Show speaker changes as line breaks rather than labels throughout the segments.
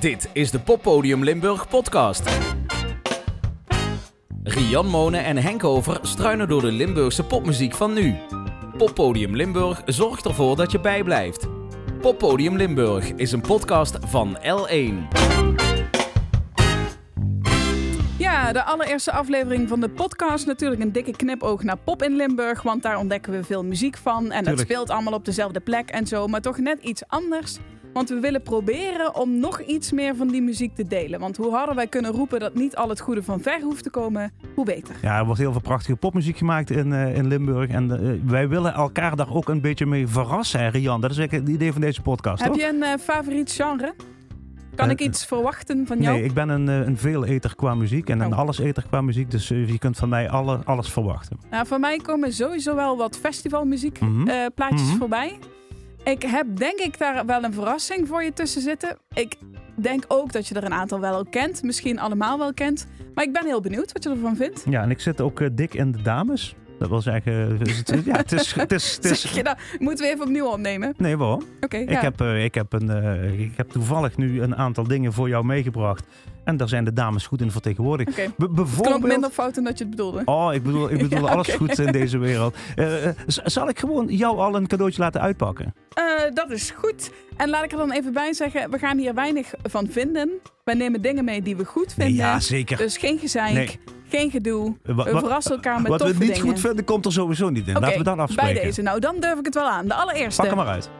Dit is de Poppodium Limburg podcast. Rian Monen en Henk Over struinen door de Limburgse popmuziek van nu. Poppodium Limburg zorgt ervoor dat je bijblijft. Poppodium Limburg is een podcast van L1.
Ja, de allereerste aflevering van de podcast. Natuurlijk een dikke knipoog naar pop in Limburg. Want daar ontdekken we veel muziek van. En dat
Tuurlijk.
speelt allemaal op dezelfde plek en zo. Maar toch net iets anders. Want we willen proberen om nog iets meer van die muziek te delen. Want hoe harder wij kunnen roepen dat niet al het goede van ver hoeft te komen, hoe beter.
Ja, er wordt heel veel prachtige popmuziek gemaakt in, eh, in Limburg. En eh, wij willen elkaar daar ook een beetje mee verrassen, hè, Rian. Dat is eigenlijk het idee van deze podcast,
Heb
toch?
je een eh, favoriet genre? Kan ik iets verwachten van jou?
Nee, ik ben een, een veeleter qua muziek en een
Oh.
alleseter qua muziek. Dus je kunt van mij alle, alles verwachten.
Nou, voor mij komen sowieso wel wat festivalmuziek
Mhm.
plaatjes
Mhm.
voorbij. Ik heb denk ik daar wel een verrassing voor je tussen zitten. Ik denk ook dat je er een aantal wel kent. Misschien allemaal wel kent. Maar ik ben heel benieuwd wat je ervan vindt.
Ja, en ik zit ook eh, dik in de dames. Dat wil zeggen, ja, het is... Het is, het is
Zeg je nou, moeten we even opnieuw opnemen?
nee, waarom?
Oké,
Ik,
ja.
heb, eh, ik, heb een, eh, ik heb toevallig nu een aantal dingen voor jou meegebracht. En daar zijn de dames goed in vertegenwoordigd.
Klonk
bijvoorbeeld...
minder fout dan dat je het bedoelde.
Oh, ik bedoel, ik bedoel
Ja,
alles goed in deze wereld. Eh, zal ik gewoon jou al een cadeautje laten uitpakken?
Dat is goed. En laat ik er dan even bij zeggen, we gaan hier weinig van vinden. Wij nemen dingen mee die we goed vinden.
ja, zeker.
Dus geen gezeik,
Nee.
Geen gedoe.
Eh,
We verrassen elkaar met
Wat we
toffe
niet
dingen.
goed vinden, komt er sowieso niet in. Laten we dat afspreken.
Bij deze. Nou, dan durf ik het wel aan. De allereerste.
Pak hem maar uit.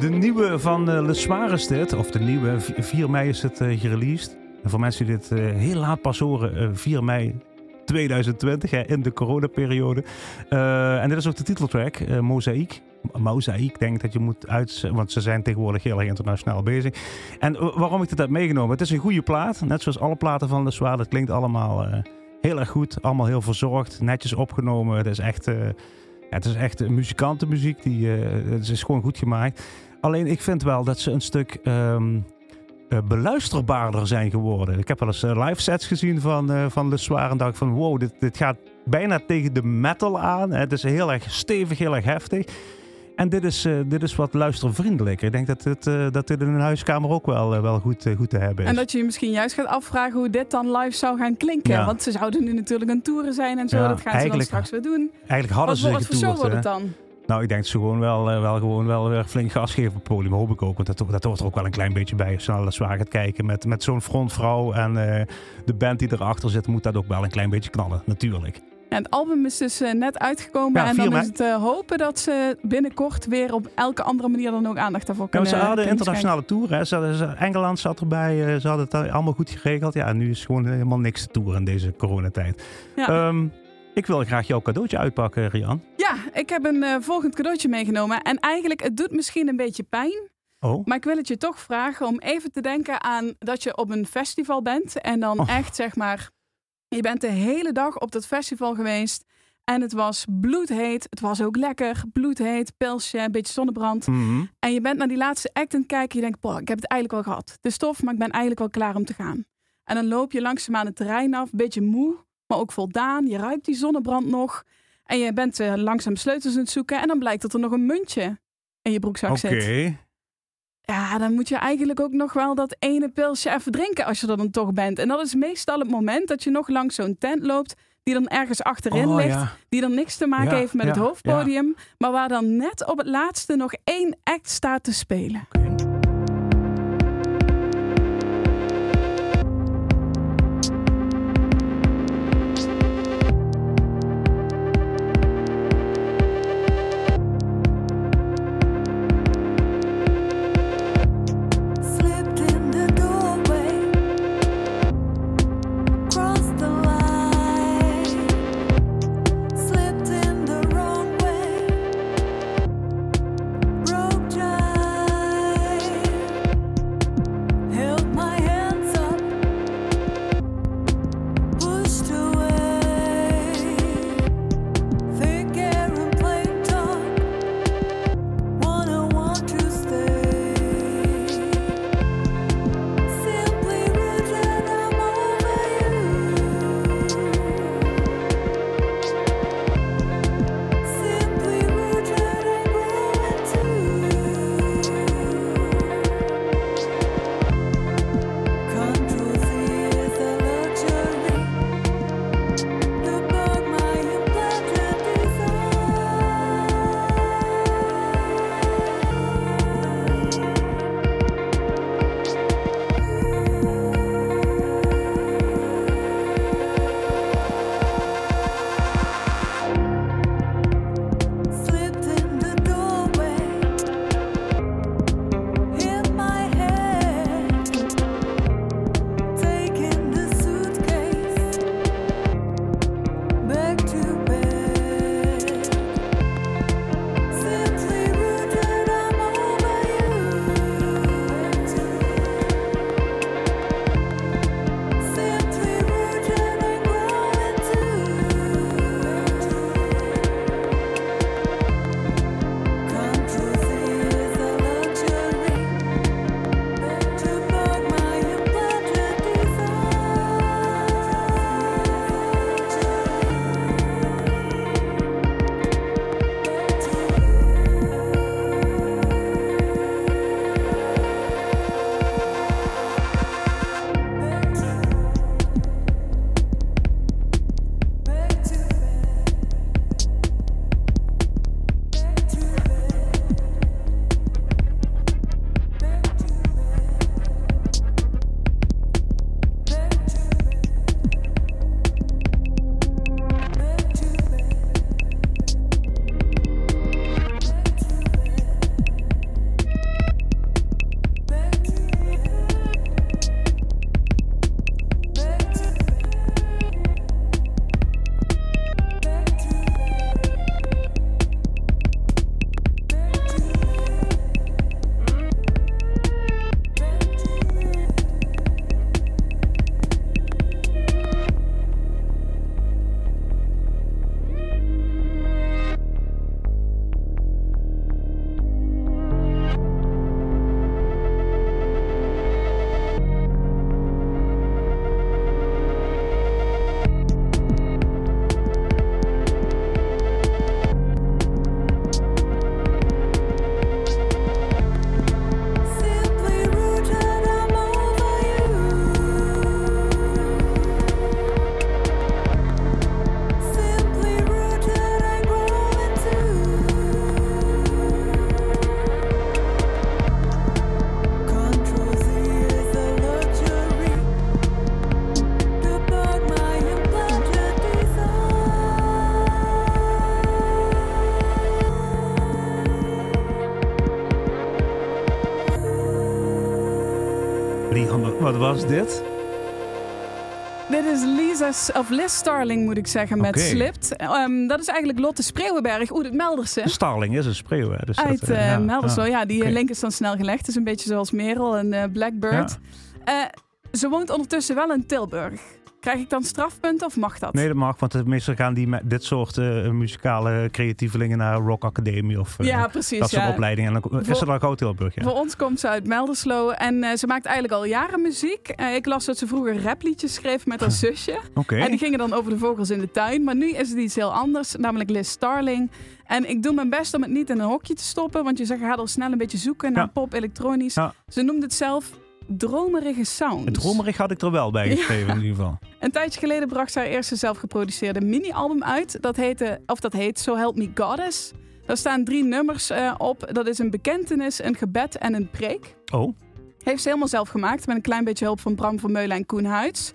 De nieuwe van eh Le Soir is dit, of de nieuwe, v- 4 mei is het eh, gereleased. En voor mensen die dit eh, heel laat pas horen, eh, 4 mei 2020, hè, in de coronaperiode. En dit is ook de titeltrack, eh Mozaïek. Mozaïek, denk ik dat je moet uit, want ze zijn tegenwoordig heel erg internationaal bezig. En waarom ik dit heb meegenomen, het is een goede plaat, net zoals alle platen van Le Soir. Dat klinkt allemaal heel erg goed, allemaal heel verzorgd, netjes opgenomen. Het is echt... ja, het is echt muzikantenmuziek. Die, het is gewoon goed gemaakt. Alleen ik vind wel dat ze een stuk ehm, eh, beluisterbaarder zijn geworden. Ik heb wel eens eh, live sets gezien van, eh van Le Soir en dacht van wow, dit, dit gaat bijna tegen de metal aan. Het is heel erg stevig, heel erg heftig. En dit is, dit is wat luistervriendelijker. Ik denk dat dit, dat dit in een huiskamer ook wel, wel goed, goed te hebben is.
En dat je je misschien juist gaat afvragen hoe dit dan live zou gaan klinken.
Ja.
Want ze zouden nu natuurlijk een tour zijn en zo.
Ja,
dat gaan ze dan straks weer doen.
Eigenlijk hadden
Wat,
ze
wat voor show wordt het dan?
Nou, ik denk dat ze gewoon wel, eh, wel, gewoon wel weer flink gas geven op het podium. Hoop ik ook. Want dat, dat hoort er ook wel een klein beetje bij. Als je naar zwaar gaat kijken met, met zo'n frontvrouw en eh, de band die erachter zit, moet dat ook wel een klein beetje knallen. Natuurlijk.
Ja, het album is dus eh, net uitgekomen.
Ja,
en
4
dan
mei.
is het eh, hopen dat ze binnenkort weer op elke andere manier dan ook aandacht daarvoor
Ja,
kunnen
ze hadden een internationale tour. Hè. Ze, ze- Engeland zat erbij. ze hadden het allemaal goed geregeld. Ja, en nu is gewoon helemaal niks te tour in deze coronatijd.
Ja.
Ehm, ik wil graag jouw cadeautje uitpakken, Rian.
Ja, ik heb een eh, volgend cadeautje meegenomen. En eigenlijk, het doet misschien een beetje pijn.
Oh,
Maar ik wil het je toch vragen om even te denken aan dat je op een festival bent. En dan
Oh.
echt zeg maar, je bent de hele dag op dat festival geweest. En het was bloedheet. Het was ook lekker. Bloedheet, pilsje, een beetje zonnebrand.
mhm.
En je bent naar die laatste act aan het kijken. Je denkt, boah, ik heb het eigenlijk wel gehad. Het is tof, maar ik ben eigenlijk wel klaar om te gaan. En dan loop je langzaamaan het terrein af. Een beetje moe, maar ook voldaan. Je ruikt die zonnebrand nog. En je bent eh, langzaam sleutels aan het zoeken. En dan blijkt dat er nog een muntje in je broekzak
oké.
zit. Ja, dan moet je eigenlijk ook nog wel dat ene pilsje even drinken als je er dan toch bent. En dat is meestal het moment dat je nog langs zo'n tent loopt. Die dan ergens achterin
Oh,
ligt.
ja.
Die dan niks te maken
Ja,
heeft met het hoofdpodium. Maar waar dan net op het laatste nog één act staat te spelen.
Was dit?
Dit is Lisa's, of Liz Starling moet ik zeggen, met
Oké.
Slipped. Ehm, dat is eigenlijk Lotte Spreeuwenberg. Oeh, het Melderse.
Starling is een spreeuw. Hè? Dus
Uit
eh,
eh
ja,
Melderse.
ja.
Ja, die eh, link is dan snel gelegd. Het is een beetje zoals Merel en Blackbird. Ze woont ondertussen wel in Tilburg. Krijg ik dan strafpunten of mag dat?
Nee, dat mag, want meestal gaan die met dit soort eh, muzikale creatievelingen naar Rock Academie of eh,
ja, precies.
dat soort
ja.
opleidingen. En dan is
Voor-
er dan gauw Tilburg. Ja.
Voor ons komt ze uit Melderslo en eh, ze maakt eigenlijk al jaren muziek. Ik las dat ze vroeger rapliedjes schreef met haar zusje. En die gingen dan over de vogels in de tuin. Maar nu is het iets heel anders, namelijk Liz Starling. En ik doe mijn best om het niet in een hokje te stoppen. Want je zegt, gaat al snel een beetje zoeken naar
Ja.
pop, elektronisch. Ze noemde het zelf dromerige sounds.
Het dromerig had ik er wel bij geschreven in ieder geval.
Een tijdje geleden bracht ze haar eerste zelfgeproduceerde mini-album uit. Dat, heette, of dat heet So Help Me Goddess. Daar staan drie nummers eh, op. Dat is een bekentenis, een gebed en een preek.
Oh,
Heeft ze helemaal zelf gemaakt met een klein beetje hulp van Bram van Meulen en Koen Huids.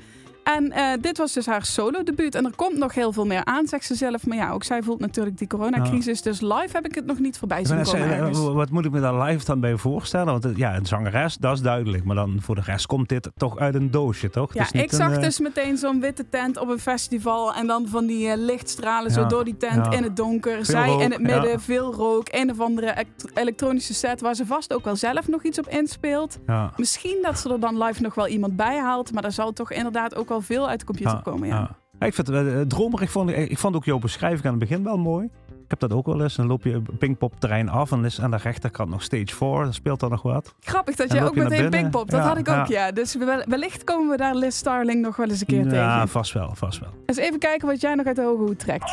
En eh, dit was dus haar solo-debuut. En er komt nog heel veel meer aan, zegt ze zelf. Maar ja, ook zij voelt natuurlijk die coronacrisis. Dus live heb ik het nog niet voorbij zien komen
wat moet ik me daar live dan bij voorstellen? Want eh, ja, een zangeres, dat is duidelijk. Maar dan voor de rest komt dit toch uit een doosje, toch?
Ja, ik
een,
zag
eh,
dus meteen zo'n witte tent op een festival. En dan van die lichtstralen zo door die tent
ja.
in het donker.
Veel
Zij
rook,
in het midden,
ja.
veel rook. Een of andere elekt- elektronische set waar ze vast ook wel zelf nog iets op inspeelt. Misschien dat ze er dan live nog wel iemand bij haalt. Maar daar zal toch inderdaad ook wel veel uit de computer komen. Ja.
Ja, ik vind het uh, dromerig. Vond ik, ik vond ook jouw beschrijving aan het begin wel mooi. Ik heb dat ook wel eens. Dan loop je Pinkpop terrein af en is aan de rechterkant nog stage 4. Dan speelt er nog wat.
Grappig dat jij ook meteen? Pinkpop. Dat
Ja,
had ik ook,
ja.
ja. Dus wel- wellicht komen we daar Liz Starling nog wel eens een keer
ja,
tegen.
vast wel, vast wel.
Eens even kijken wat jij nog uit de hoge hoed trekt.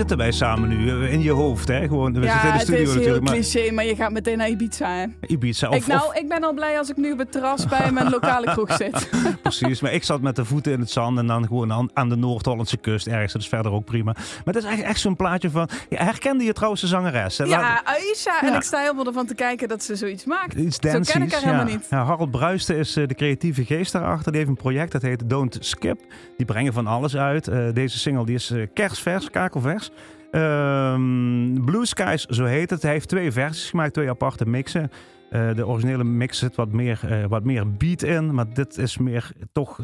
Zitten wij samen nu? Eh, In je hoofd, hè? Gewoon, we
ja,
zitten in de
het
studio
is heel
natuurlijk. Maar
cliché, maar je gaat meteen naar Ibiza. Hè?
Ibiza of,
ik, nou,
of-
ik ben al blij als ik nu op het terras bij mijn lokale kroeg zit.
precies. Maar ik zat met de voeten in het zand en dan gewoon aan, de Noord-Hollandse kust ergens. Dat is verder ook prima. Maar dat is echt, echt zo'n plaatje van... Ja, herkende je trouwens de zangeres? hè?
Ja, Aisha. En ik sta heel veel ervan te kijken dat ze zoiets maakt.
Iets
Zo ken ik haar helemaal
ja.
niet.
Ja, Harold Bruisten is eh, de creatieve geest daarachter. Die heeft een project dat heet Don't Skip. Die brengen van alles uit. Eh, deze single die is eh, kerstvers, kakelvers. Ehm, Blue Skies, zo heet het. Hij heeft twee versies gemaakt, twee aparte mixen. Eh, de originele mix zit wat meer, eh, wat meer beat in. Maar dit is meer toch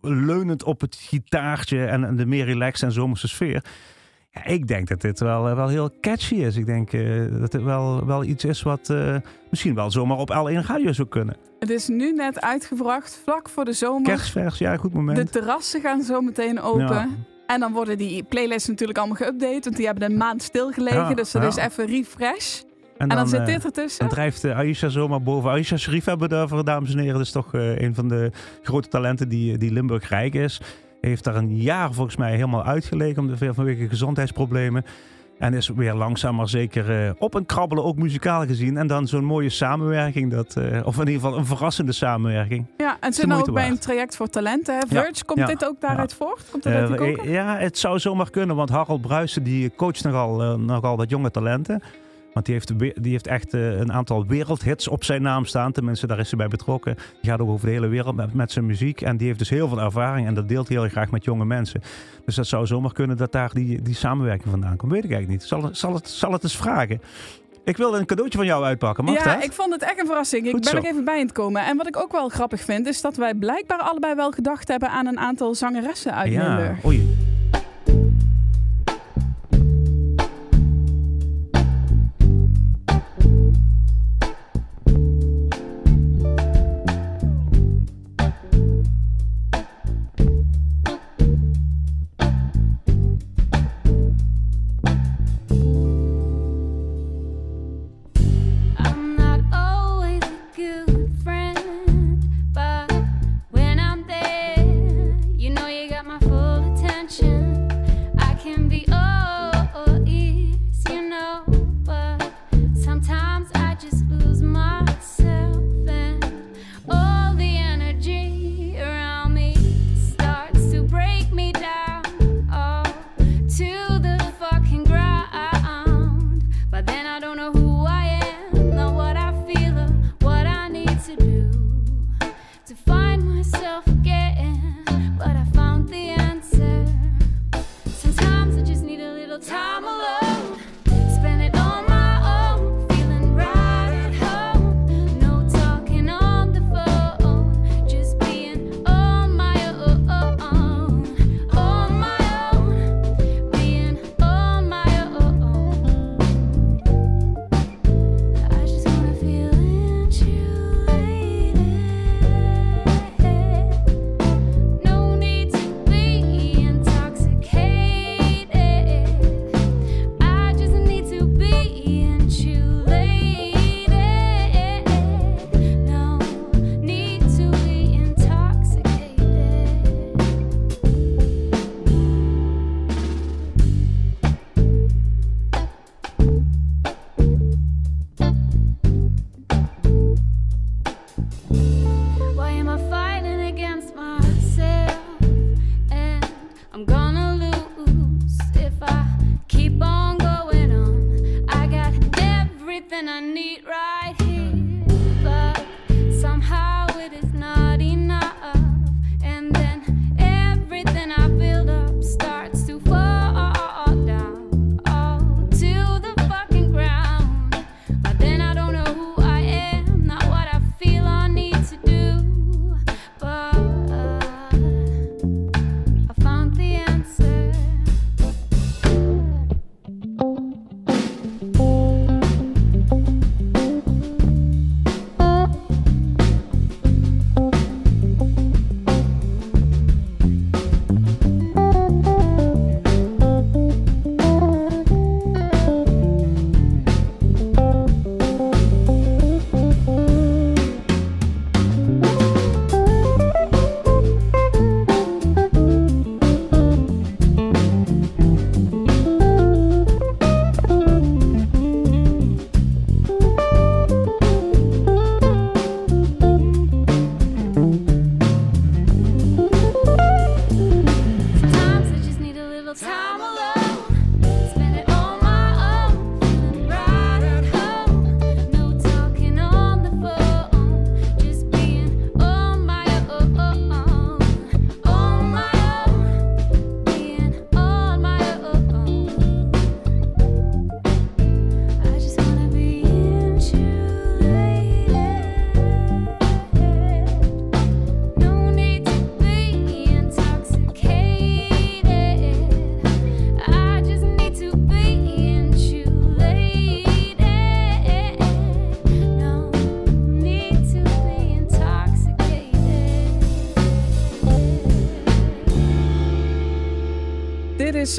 leunend op het gitaartje en, en de meer relaxed en zomerse sfeer. Ja, ik denk dat dit wel, eh, wel heel catchy is. Ik denk dat het wel, wel iets is wat misschien wel zomaar op L1 Radio zou kunnen.
Het is nu net uitgebracht, vlak voor de zomer.
Kerstvers, ja, goed moment.
De terrassen gaan zo meteen open.
Ja.
En dan worden die playlists natuurlijk allemaal geüpdate. Want die hebben een maand stilgelegen.
Ja,
dus dat is even refresh. En dan, zit
eh,
dit ertussen.
Dan drijft eh, Aisha zomaar boven. Aisha Sharif hebben we daarvoor, dames en heren. Dat is toch eh, een van de grote talenten die, die Limburg rijk is. Heeft daar een jaar volgens mij helemaal uitgelegen om de, vanwege gezondheidsproblemen. En is weer langzaam maar zeker op en krabbelen, ook muzikaal gezien. En dan zo'n mooie samenwerking, dat, of in ieder geval een verrassende samenwerking.
Ja, en zit nou ook bij een traject voor talenten. Hè? Verge, komt
ja,
dit ook daaruit voort? Komt
Eh,
koker?
ja, het zou zomaar kunnen, want Harold Bruisen die coacht nogal, nogal wat jonge talenten. Want die heeft, die heeft echt eh, een aantal wereldhits op zijn naam staan. Tenminste, daar is hij bij betrokken. Die gaat ook over de hele wereld met, met zijn muziek. En die heeft dus heel veel ervaring en dat deelt hij heel graag met jonge mensen. Dus dat zou zomaar kunnen dat daar die, die samenwerking vandaan komt. Weet ik eigenlijk niet. Zal, zal, het, zal het eens vragen. Ik wilde een cadeautje van jou uitpakken. Mag
ja,
dat?
ik vond het echt een verrassing. Ik
Goed
ben
zo.
er even bij aan het komen. En wat ik ook wel grappig vind, is dat wij blijkbaar allebei wel gedacht hebben aan een aantal zangeressen uit
ja, oei.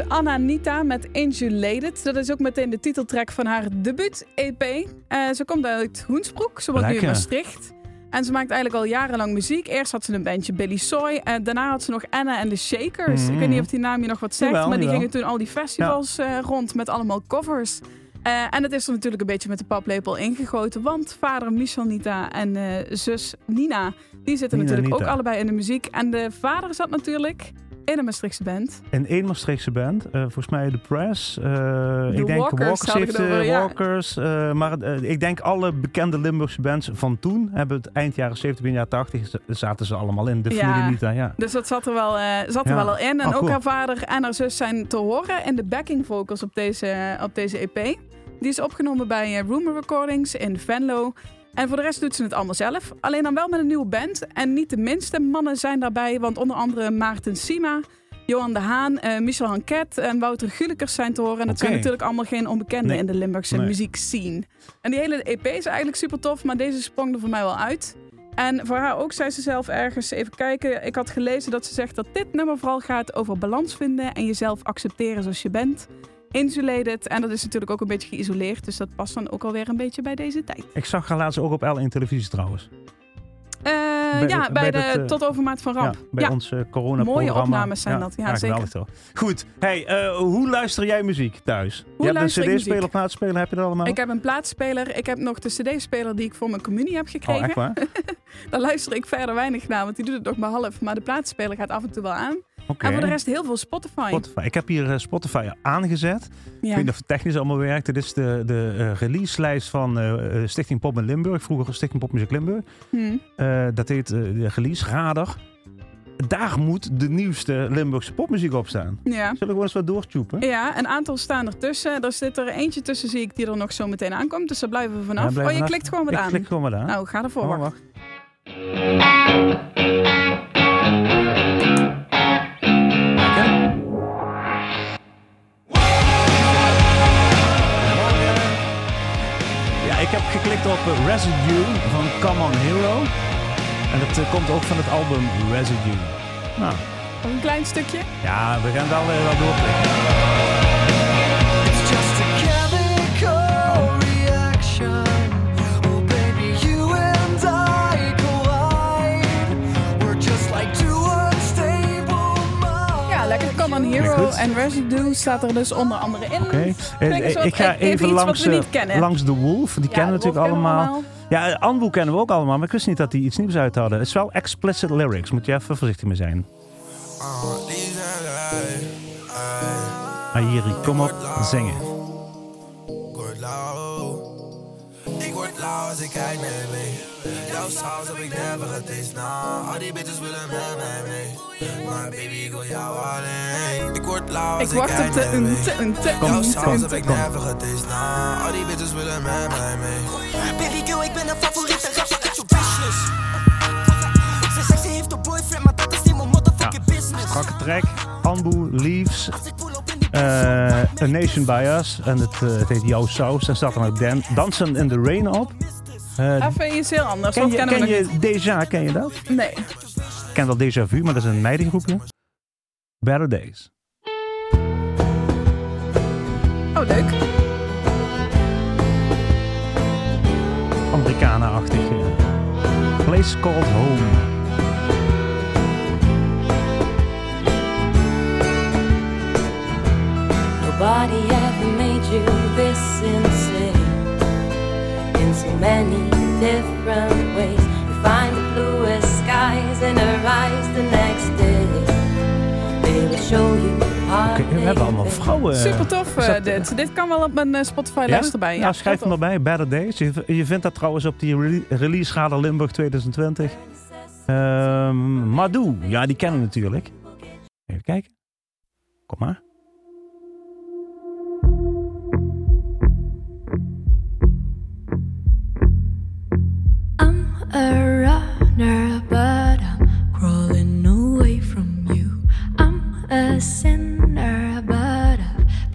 Anna Nita met Insulated. Dat is ook meteen de titeltrack van haar debuut-EP. Eh, ze komt uit Hoensbroek, ze woont nu in. Maastricht. En ze maakt eigenlijk al jarenlang muziek. Eerst had ze een bandje Billy Soy. En daarna had ze nog Anna and the Shakers. Ik weet niet of die naam je nog wat zegt.
Jawel,
maar die
jawel.
gingen toen al die festivals eh, rond met allemaal covers. Eh, en het is er natuurlijk een beetje met de paplepel ingegoten. Want vader Michel Nita en eh, zus Nina... die zitten
Nina
natuurlijk ook allebei in de muziek. En de vader zat natuurlijk in een Maastrichtse band.
En één Maastrichtse band, eh, volgens mij de Press. eh, ik denk
Walkers
Walkers heeft
over,
eh,
ja.
Walkers. maar ik denk alle bekende Limburgse bands van toen hebben het eind jaren 70, begin jaren 80 z- zaten ze allemaal in. De
Ja.
familie ja.
Dus dat zat er wel, zat er
Ja.
wel al in. En
Oh,
ook
cool.
haar vader en haar zus zijn te horen in de backing vocals op deze, op deze EP. Die is opgenomen bij Rumor Recordings in Venlo. En voor de rest doet ze het allemaal zelf. Alleen dan wel met een nieuwe band. En niet de minste mannen zijn daarbij. Want onder andere Maarten Sima, Johan de Haan, eh, Michel Hanket en Wouter Gulikers zijn te horen. En dat zijn natuurlijk allemaal geen onbekenden
Nee.
in de Limburgse
Nee.
muziekscene. En die hele EP is eigenlijk super tof. Maar deze sprong er voor mij wel uit. En voor haar ook zei ze zelf ergens, even kijken. Ik had gelezen dat ze zegt dat dit nummer vooral gaat over balans vinden en jezelf accepteren zoals je bent. Insulated. En dat is natuurlijk ook een beetje geïsoleerd. Dus dat past dan ook alweer een beetje bij deze tijd.
Ik zag haar laatst ook op L1 televisie trouwens.
Eh,
Bij
ja, bij,
bij
de
eh,
Tot Overmaat van Ramp.
Ja, bij
Ja.
ons eh, corona
Mooie opnames zijn dat, ja, zeker.
toch. Goed, hey, hoe luister jij muziek thuis? je hebt een cd-speler,
muziek?
plaatspeler, heb je dat allemaal?
Ik heb een plaatspeler. Ik heb nog de cd-speler die ik voor mijn communie heb
oh,
gekregen.
echt waar?
Daar luister ik verder weinig naar, want die doet het nog maar half. Maar de plaatspeler gaat af en toe wel aan. En voor de rest heel veel Spotify.
Spotify. Ik heb hier eh, Spotify aangezet. Ik weet niet of het technisch allemaal werkt. Dit is de, de eh, release-lijst van eh, Stichting Pop in Limburg. Vroeger Stichting Popmuziek Limburg.
Hm.
Eh, dat heet de release Radar. Daar moet de nieuwste Limburgse popmuziek op staan.
ja.
Zullen we gewoon eens wat doortjoepen?
Ja, een aantal staan ertussen. Er zit er eentje tussen, zie ik, die er nog zo meteen aankomt. Dus daar blijven we vanaf.
Ja,
oh, je
vanaf.
klikt gewoon wat
Ik
aan.
klik gewoon wat aan.
Nou, ga ervoor.
Oh,
wacht.
wacht. Ik heb geklikt op Residue van Come On Hero. En dat eh, komt ook van het album Residue. Nou,
een klein stukje.
ja, we gaan wel, eh, wel doorklikken.
En Residue staat er dus onder andere in.
Oké. Eh,
soort-
ik ga
even
even
iets wat
langs,
we
eh,
niet kennen.
langs The Wolf. Die
Ja,
kennen we natuurlijk allemaal. Ja, Anboe kennen we ook allemaal, maar ik wist niet dat die iets nieuws uit hadden. Het is wel explicit lyrics, moet je even voorzichtig mee zijn. Ayiri, kom op, zingen.
Ik word lauw als ik kijk naar mee. Jouw saus heb ik never getast, nah. Al die bitches willen met mij mee. Maar baby, ik wil jou alleen. Ik word lauw als
Ik wacht op de
Jouw saus heb ik never getast, nah. Al die bitches willen met mij mee.
Baby girl, ik ben een favoriete rapper uit je wishlist. Ze zegt ze heeft een boyfriend, maar dat is niet mijn motherfucking business.
Strakke track. Anboe, Leaves, eh A Nation By Us. En het, het heet Jouw Saus. Daar staat dan ook Dan Dansen in the Rain op. Eh,
Even iets heel anders.
ken je,
kennen
ken je Deja, ken je dat?
Nee.
Ik ken wel Deja Vu, maar dat is een meidengroepje. Better Days.
Oh, leuk.
Americana-achtig. ja. Place Called Home. Hebben allemaal vrouwen. eh,
Super tof eh,
dat-
dit. Dit kan wel op mijn eh, Spotify lijst erbij.
Ja, schrijf hem erbij. Better Days. Je, je vindt dat trouwens op die rele- release Radar Limburg 2020. Ehm Madou, ja, die kennen we natuurlijk. Even kijken. Kom maar.
I'm a runner, but I'm crawling away from you. I'm a sinner,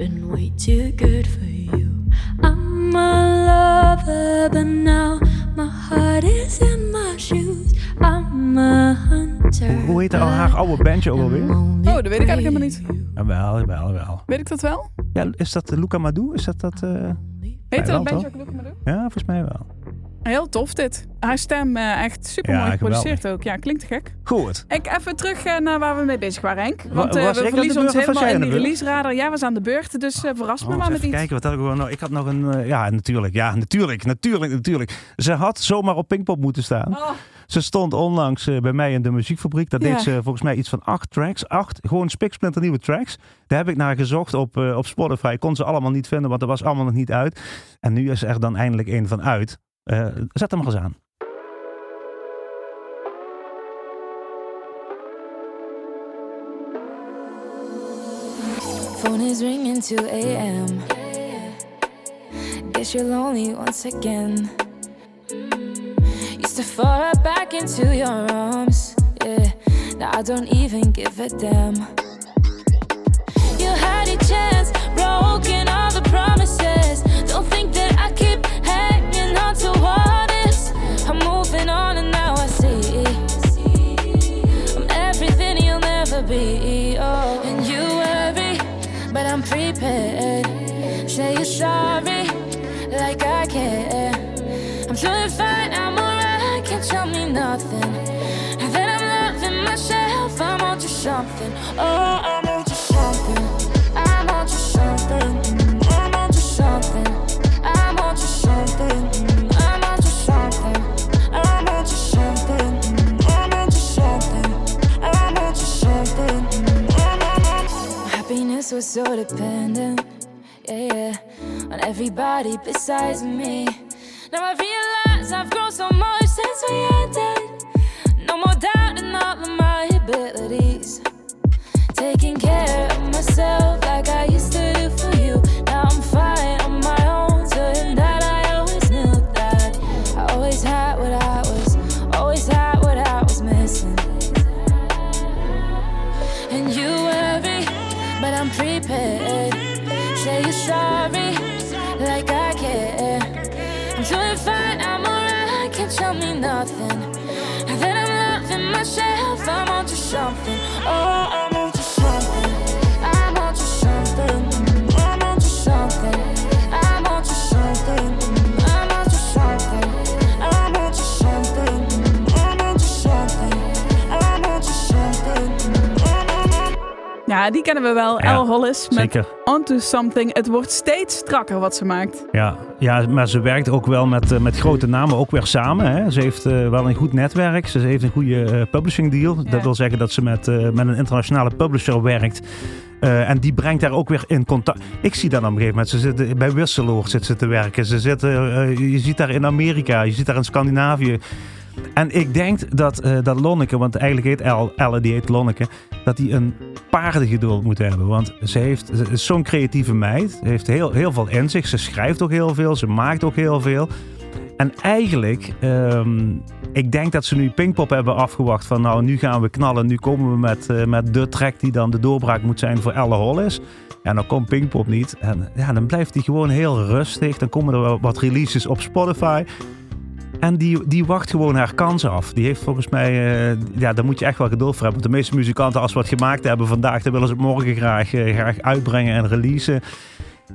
been way too good for you. I'm a lover, but now my heart is in my shoes. I'm a hunter.
Hoe heet haar, oude bandje ook alweer?
Oh, dat weet ik eigenlijk helemaal niet.
Jawel, jawel, jawel.
Weet ik dat wel?
Ja, is dat eh, Luca Madou? Is dat dat... eh,
Heet
wel,
dat bandje ook Luca Madou?
Ja, volgens mij wel.
Heel tof dit. Haar stem eh, echt super mooi
Ja,
geproduceerd ook. Ja, klinkt gek.
Goed.
Ik even terug eh, naar waar we mee bezig waren, Henk. Want
Wa-
eh, we verliezen ons helemaal in die release radar. Jij was aan de beurt, dus verras me
Oh,
maar met iets.
kijken, wat had ik gewoon nou? Ik had nog een... ja, natuurlijk. Ja, natuurlijk. Natuurlijk, natuurlijk. Ze had zomaar op Pinkpop moeten staan.
Oh,
Ze stond onlangs bij mij in de muziekfabriek. Daar
Ja.
deed ze volgens mij iets van acht tracks. Acht gewoon spiksplinter nieuwe tracks. Daar heb ik naar gezocht op, op Spotify. Ik kon ze allemaal niet vinden, want er was allemaal nog niet uit. En nu is er dan eindelijk een van uit. Eh, zet hem maar eens aan.
Phone is ringing 2 a.m. Guess you're lonely once again. Used to fall right back into your arms. Yeah, now I don't even give a damn. You had a chance, broken all nothing. Now that I'm loving myself, I'm on to something. Oh, I'm on to something. I'm on to something. I'm on to something. I'm on to something. I'm on something. I'm on something. I'm on something. Happiness was so dependent, yeah, yeah, on everybody besides me. Now I realize I've grown so much since we ended. No more doubt in all of my abilities. Taking care of myself like I used to
Ja, die kennen we wel.
Ja,
Elle Hollis met
Zeker.
Onto Something. Het wordt steeds strakker wat ze maakt.
Ja, ja, maar ze werkt ook wel met, eh, met grote namen ook weer samen. Hè. Ze heeft eh, wel een goed netwerk. Ze heeft een goede eh, publishing deal.
Ja.
Dat wil zeggen dat ze met, met een internationale publisher werkt. En die brengt daar ook weer in contact. Ik zie dat op een gegeven moment. Ze zitten bij Wisseloord zit ze te werken. Ze zitten, je ziet daar in Amerika, je ziet daar in Scandinavië. En ik denk dat, eh, dat Lonneke, want eigenlijk heet Elle, die heet Lonneke, dat die een paardengeduld moet hebben. Want ze, heeft, is zo'n creatieve meid. Ze heeft heel, heel veel in zich. Ze schrijft ook heel veel. Ze maakt ook heel veel. En eigenlijk, ehm, ik denk dat ze nu Pinkpop hebben afgewacht van nou, nu gaan we knallen. Nu komen we met, eh, met de track die dan de doorbraak moet zijn voor Elle Hollis. En dan komt Pinkpop niet. En ja, dan blijft hij gewoon heel rustig. Dan komen er wat releases op Spotify. En die, die wacht gewoon haar kans af. Die heeft volgens mij, eh, ja, daar moet je echt wel geduld voor hebben. Want de meeste muzikanten, als ze wat gemaakt hebben vandaag, dan willen ze het morgen graag, eh, graag uitbrengen en releasen.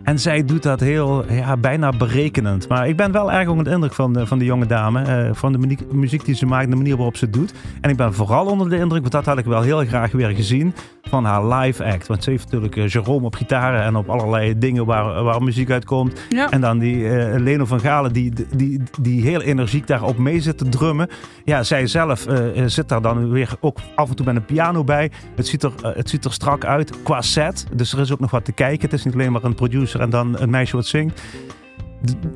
En zij doet dat heel, ja, bijna berekenend. Maar ik ben wel erg onder de indruk van de, van de jonge dame. eh, van de muziek, muziek die ze maakt, de manier waarop ze het doet. En ik ben vooral onder de indruk, want dat had ik wel heel graag weer gezien, van haar live act. Want ze heeft natuurlijk eh, Jerome op gitaren en op allerlei dingen waar, waar muziek uitkomt.
Ja.
En dan die eh, Leno van Galen die, die, die heel energiek daarop mee zit te drummen. Ja, zij zelf zit daar dan weer ook af en toe met een piano bij. Het ziet er, het ziet er strak uit qua set. Dus er is ook nog wat te kijken. Het is niet alleen maar een producer en dan een meisje wat zingt.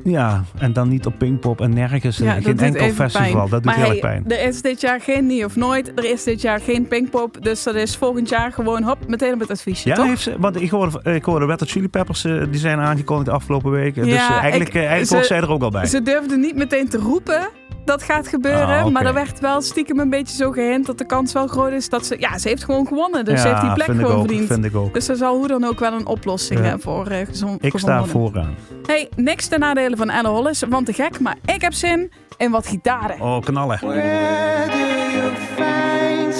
Ja, en dan niet op Pinkpop en nergens.
Ja,
geen enkel festival.
pijn.
Dat doet
maar
heel erg pijn.
er is dit jaar geen Nie of Nooit. Er is dit jaar geen Pinkpop. Dus dat is volgend jaar gewoon hop, meteen op het adviesje,
Ja,
toch?
heeft ze, want ik hoorde, ik hoorde Red Hot Chili Peppers, eh, die zijn aangekondigd de afgelopen weken. dus eigenlijk,
ik-
eh, eigenlijk
ze-
zij er ook al bij.
Ze durfden niet meteen te roepen dat gaat gebeuren.
Ah.
Maar er werd wel stiekem een beetje zo gehint dat de kans wel groot is dat ze... Ja, ze heeft gewoon gewonnen. Dus ze heeft die plek
vind ik
gewoon
ook,
verdiend.
vind ik ook.
Dus er zal hoe dan ook wel een oplossing
Ja.
eh, voor uh, gezond
Ik sta vooraan.
Hey, niks ten nadele van Elle Hollis, want te gek. Maar ik heb zin in wat gitaren.
Oh, knallen.
Where do you find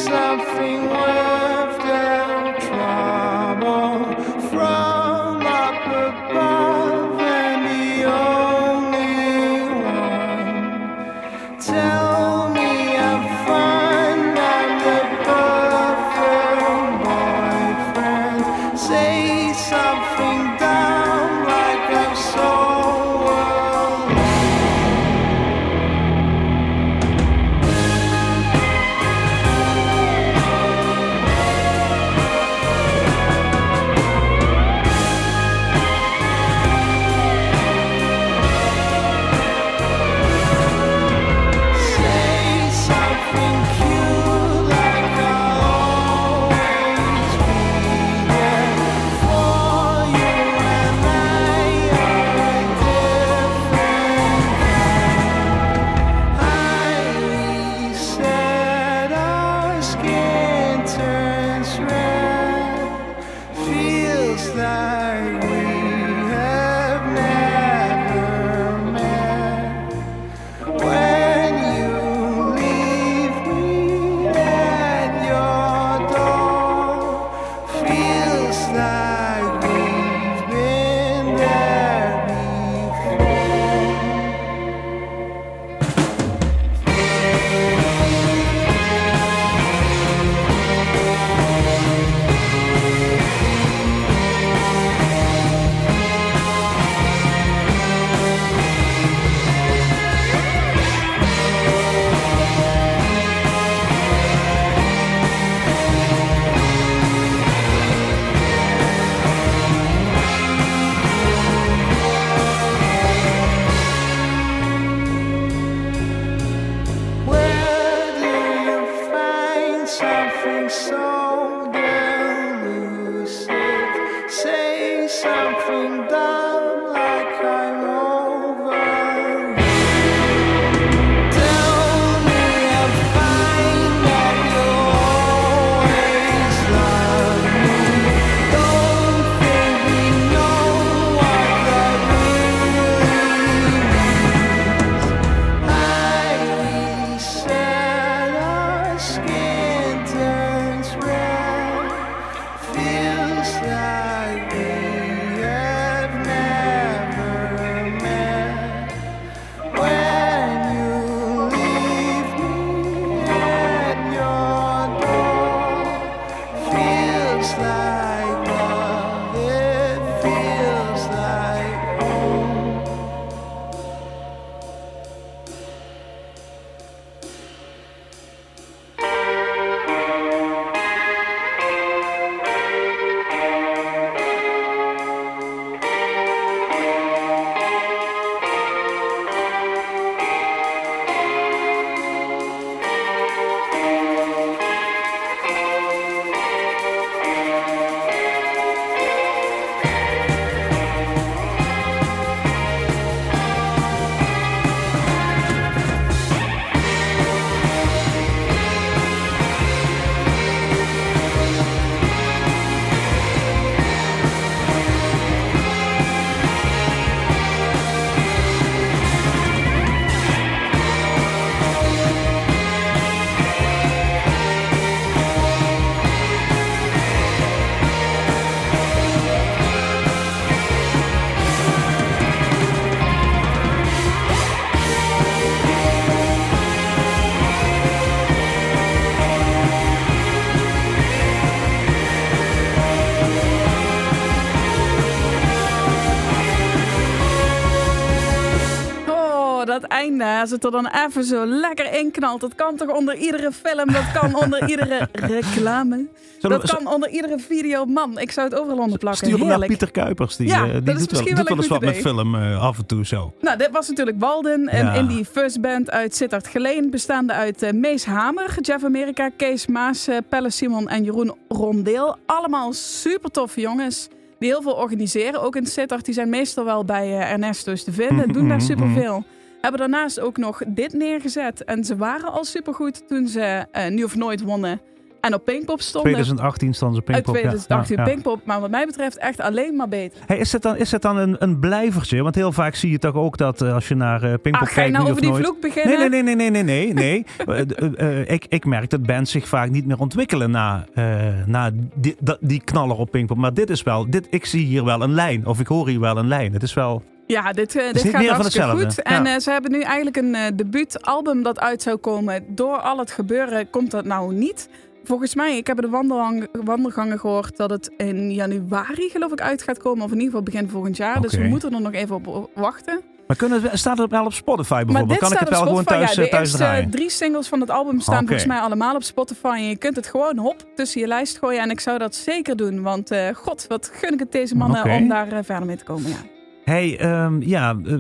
als het er dan even zo lekker in knalt. Dat kan toch onder iedere film, dat kan onder iedere reclame.
Zullen
Dat
we-
kan onder iedere video. Man, ik zou het overal onder plakken.
Stuur hem naar. Pieter Kuipers. Die,
Ja,
eh, die
dat is
doet, wel, doet
wel
wel
een
eens wat met film eh, af en toe zo.
Nou, dit was natuurlijk Walden. En
Ja.
in die first band uit Sittard Geleen, bestaande uit eh, Mees Hamer, Jeff America, Kees Maas, Pelle Simon en Jeroen Rondeel. Allemaal super toffe jongens die heel veel organiseren. Ook in Sittard, die zijn meestal wel bij eh, Ernesto's te vinden. Doen daar
Mhm,
superveel. Hebben daarnaast ook nog dit neergezet. En ze waren al supergoed toen ze eh, nu of nooit wonnen. En op Pinkpop stonden.
2018 stonden ze Pinkpop. ja.
2018
Ja, ja.
Pinkpop. Maar wat mij betreft echt alleen maar beter.
Hey, is het dan, is het dan een, een blijvertje? Want heel vaak zie je toch ook dat eh, als je naar eh Pinkpop
Ah, ga je
kijkt,
nou over die
nooit...
vloek beginnen?
Nee, nee, nee, nee, nee, nee, nee. nee. Eh, ik, ik merk dat bands zich vaak niet meer ontwikkelen na, na die, die knaller op Pinkpop. Maar dit is wel, dit, ik zie hier wel een lijn. Of ik hoor hier wel een lijn. Het is wel...
Ja, dit,
is
dit gaat hartstikke goed. En
Ja.
eh, ze hebben nu eigenlijk een eh, debuutalbum dat uit zou komen. Door al het gebeuren komt dat nou niet. Volgens mij, ik heb de wandelgangen gehoord dat het in januari geloof ik uit gaat komen. Of in ieder geval begin volgend jaar. Dus we moeten er nog even op wachten.
Maar kunnen, staat het wel op Spotify bijvoorbeeld? kan ik het wel
op
gewoon
Spotify.
thuis,
ja, de
thuis
eerste
draaien?
drie singles van het album staan volgens mij allemaal op Spotify. En je kunt het gewoon hop tussen je lijst gooien. En ik zou dat zeker doen. Want god, wat gun ik het deze mannen om daar verder mee te komen. Ja.
Hey, ehm, ja, eh,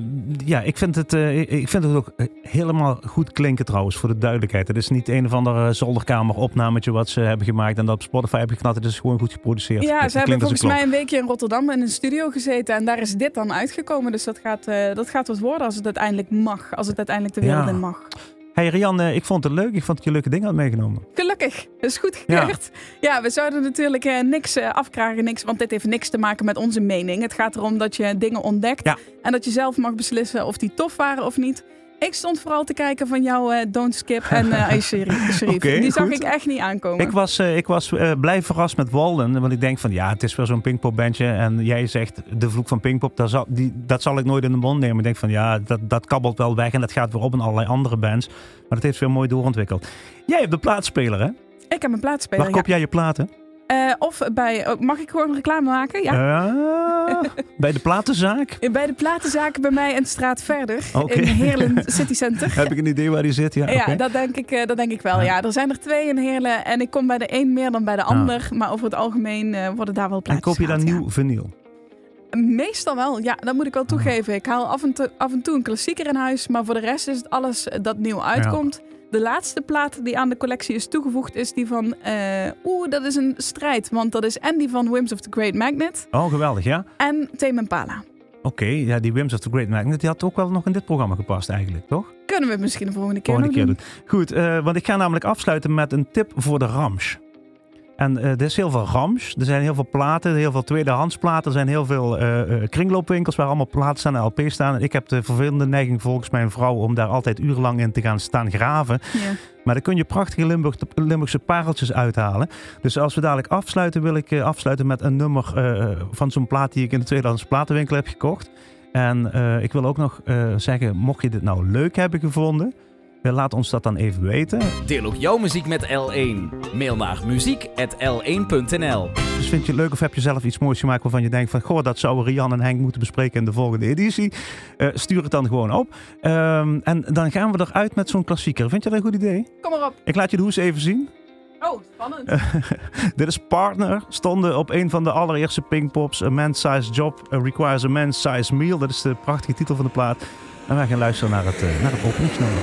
ja ik, vind het, eh, ik- vind het ook helemaal goed klinken trouwens, voor de duidelijkheid. Het is niet een of ander eh, zolderkamer opnametje wat ze hebben gemaakt en dat op Spotify hebben geknald. Het is gewoon goed geproduceerd.
Ja,
Het
ze hebben volgens
een
mij een weekje in Rotterdam in een studio gezeten. En daar is dit dan uitgekomen. Dus dat gaat, eh, dat gaat wat worden als het uiteindelijk mag. Als het uiteindelijk de wereld
Ja.
in mag.
Hey Rian, ik vond het leuk. Ik vond dat je leuke dingen had meegenomen.
Gelukkig. Dat is goed gekeurd. Ja, we zouden natuurlijk eh, niks eh, afkragen. Niks, want dit heeft niks te maken met onze mening. Het gaat erom dat je dingen ontdekt.
Ja.
En dat je zelf mag beslissen of die tof waren of niet. Ik stond vooral te kijken van jouw eh, Don't Skip en eh Ice Sharif. Die zag
goed.
ik echt niet aankomen.
Ik was, eh, ik was eh, blij verrast met Walden. Want ik denk van ja, het is weer zo'n Pinkpop-bandje. En jij zegt de vloek van Pinkpop, dat zal, die, dat zal ik nooit in de mond nemen. Ik denk van ja, dat, dat kabbelt wel weg. En dat gaat weer op in allerlei andere bands. Maar dat heeft weer mooi doorontwikkeld. Jij hebt de plaatspeler, hè?
Ik heb een plaatspeler.
Waar koop jij je platen?
Ja. Eh, of bij... oh, mag ik gewoon reclame maken? Ja.
Ah, bij de platenzaak?
Bij de platenzaken bij mij een straat verder. In Heerlen City Center.
Heb ik een idee waar die zit? Ja,
Ja, dat, denk ik, eh, dat denk ik wel.
Ja.
Ja. er zijn er twee in Heerlen en ik kom bij de een meer dan bij de ander. Maar over het algemeen eh, worden daar wel
En
plaatjes
koop je dan nieuw vinyl?
ja. Meestal wel, ja, dat moet ik wel toegeven. Ik haal af en, toe, af en toe een klassieker in huis, maar voor de rest is het alles dat nieuw uitkomt. De laatste plaat die aan de collectie is toegevoegd is die van... eh, Oeh, dat is een strijd, want dat is en die van Whims of the Great Magnet
Oh, geweldig, ja.
en Tame Impala.
Oké, ja, die Wims of the Great Magnet, die had ook wel nog in dit programma gepast eigenlijk, toch?
Kunnen we misschien de volgende keer
Volgende
nog
keer
doen.
doen. Goed, eh, want ik ga namelijk afsluiten met een tip voor de Rams. En eh, er is heel veel Rams. Er zijn heel veel platen, heel veel tweedehands platen. Er zijn heel veel eh, eh, kringloopwinkels waar allemaal platen staan en LP's staan. En ik heb de vervelende neiging volgens mijn vrouw om daar altijd urenlang in te gaan staan graven.
Ja.
Maar dan kun je prachtige Limburg, Limburgse pareltjes uithalen. Dus als we dadelijk afsluiten, wil ik afsluiten met een nummer van zo'n plaat die ik in de tweedehands platenwinkel heb gekocht. En ik wil ook nog zeggen, mocht je dit nou leuk hebben gevonden, laat ons dat dan even weten.
Deel ook jouw muziek met L1. Mail naar muziek.l1.nl
Dus vind je het leuk of heb je zelf iets moois gemaakt waarvan je denkt van... Goh, dat zouden Rian en Henk moeten bespreken in de volgende editie. Eh, stuur het dan gewoon op. Ehm, en dan gaan we eruit met zo'n klassieker. Vind je dat een goed idee?
Kom maar op.
Ik laat je de hoes even zien.
Oh, spannend.
Dit is Partner. Stonden op een van de allereerste Pinkpops. A man-sized job uh, requires a man-sized meal. Dat is de prachtige titel van de plaat. En wij gaan luisteren naar het, eh, naar het openingsnummer.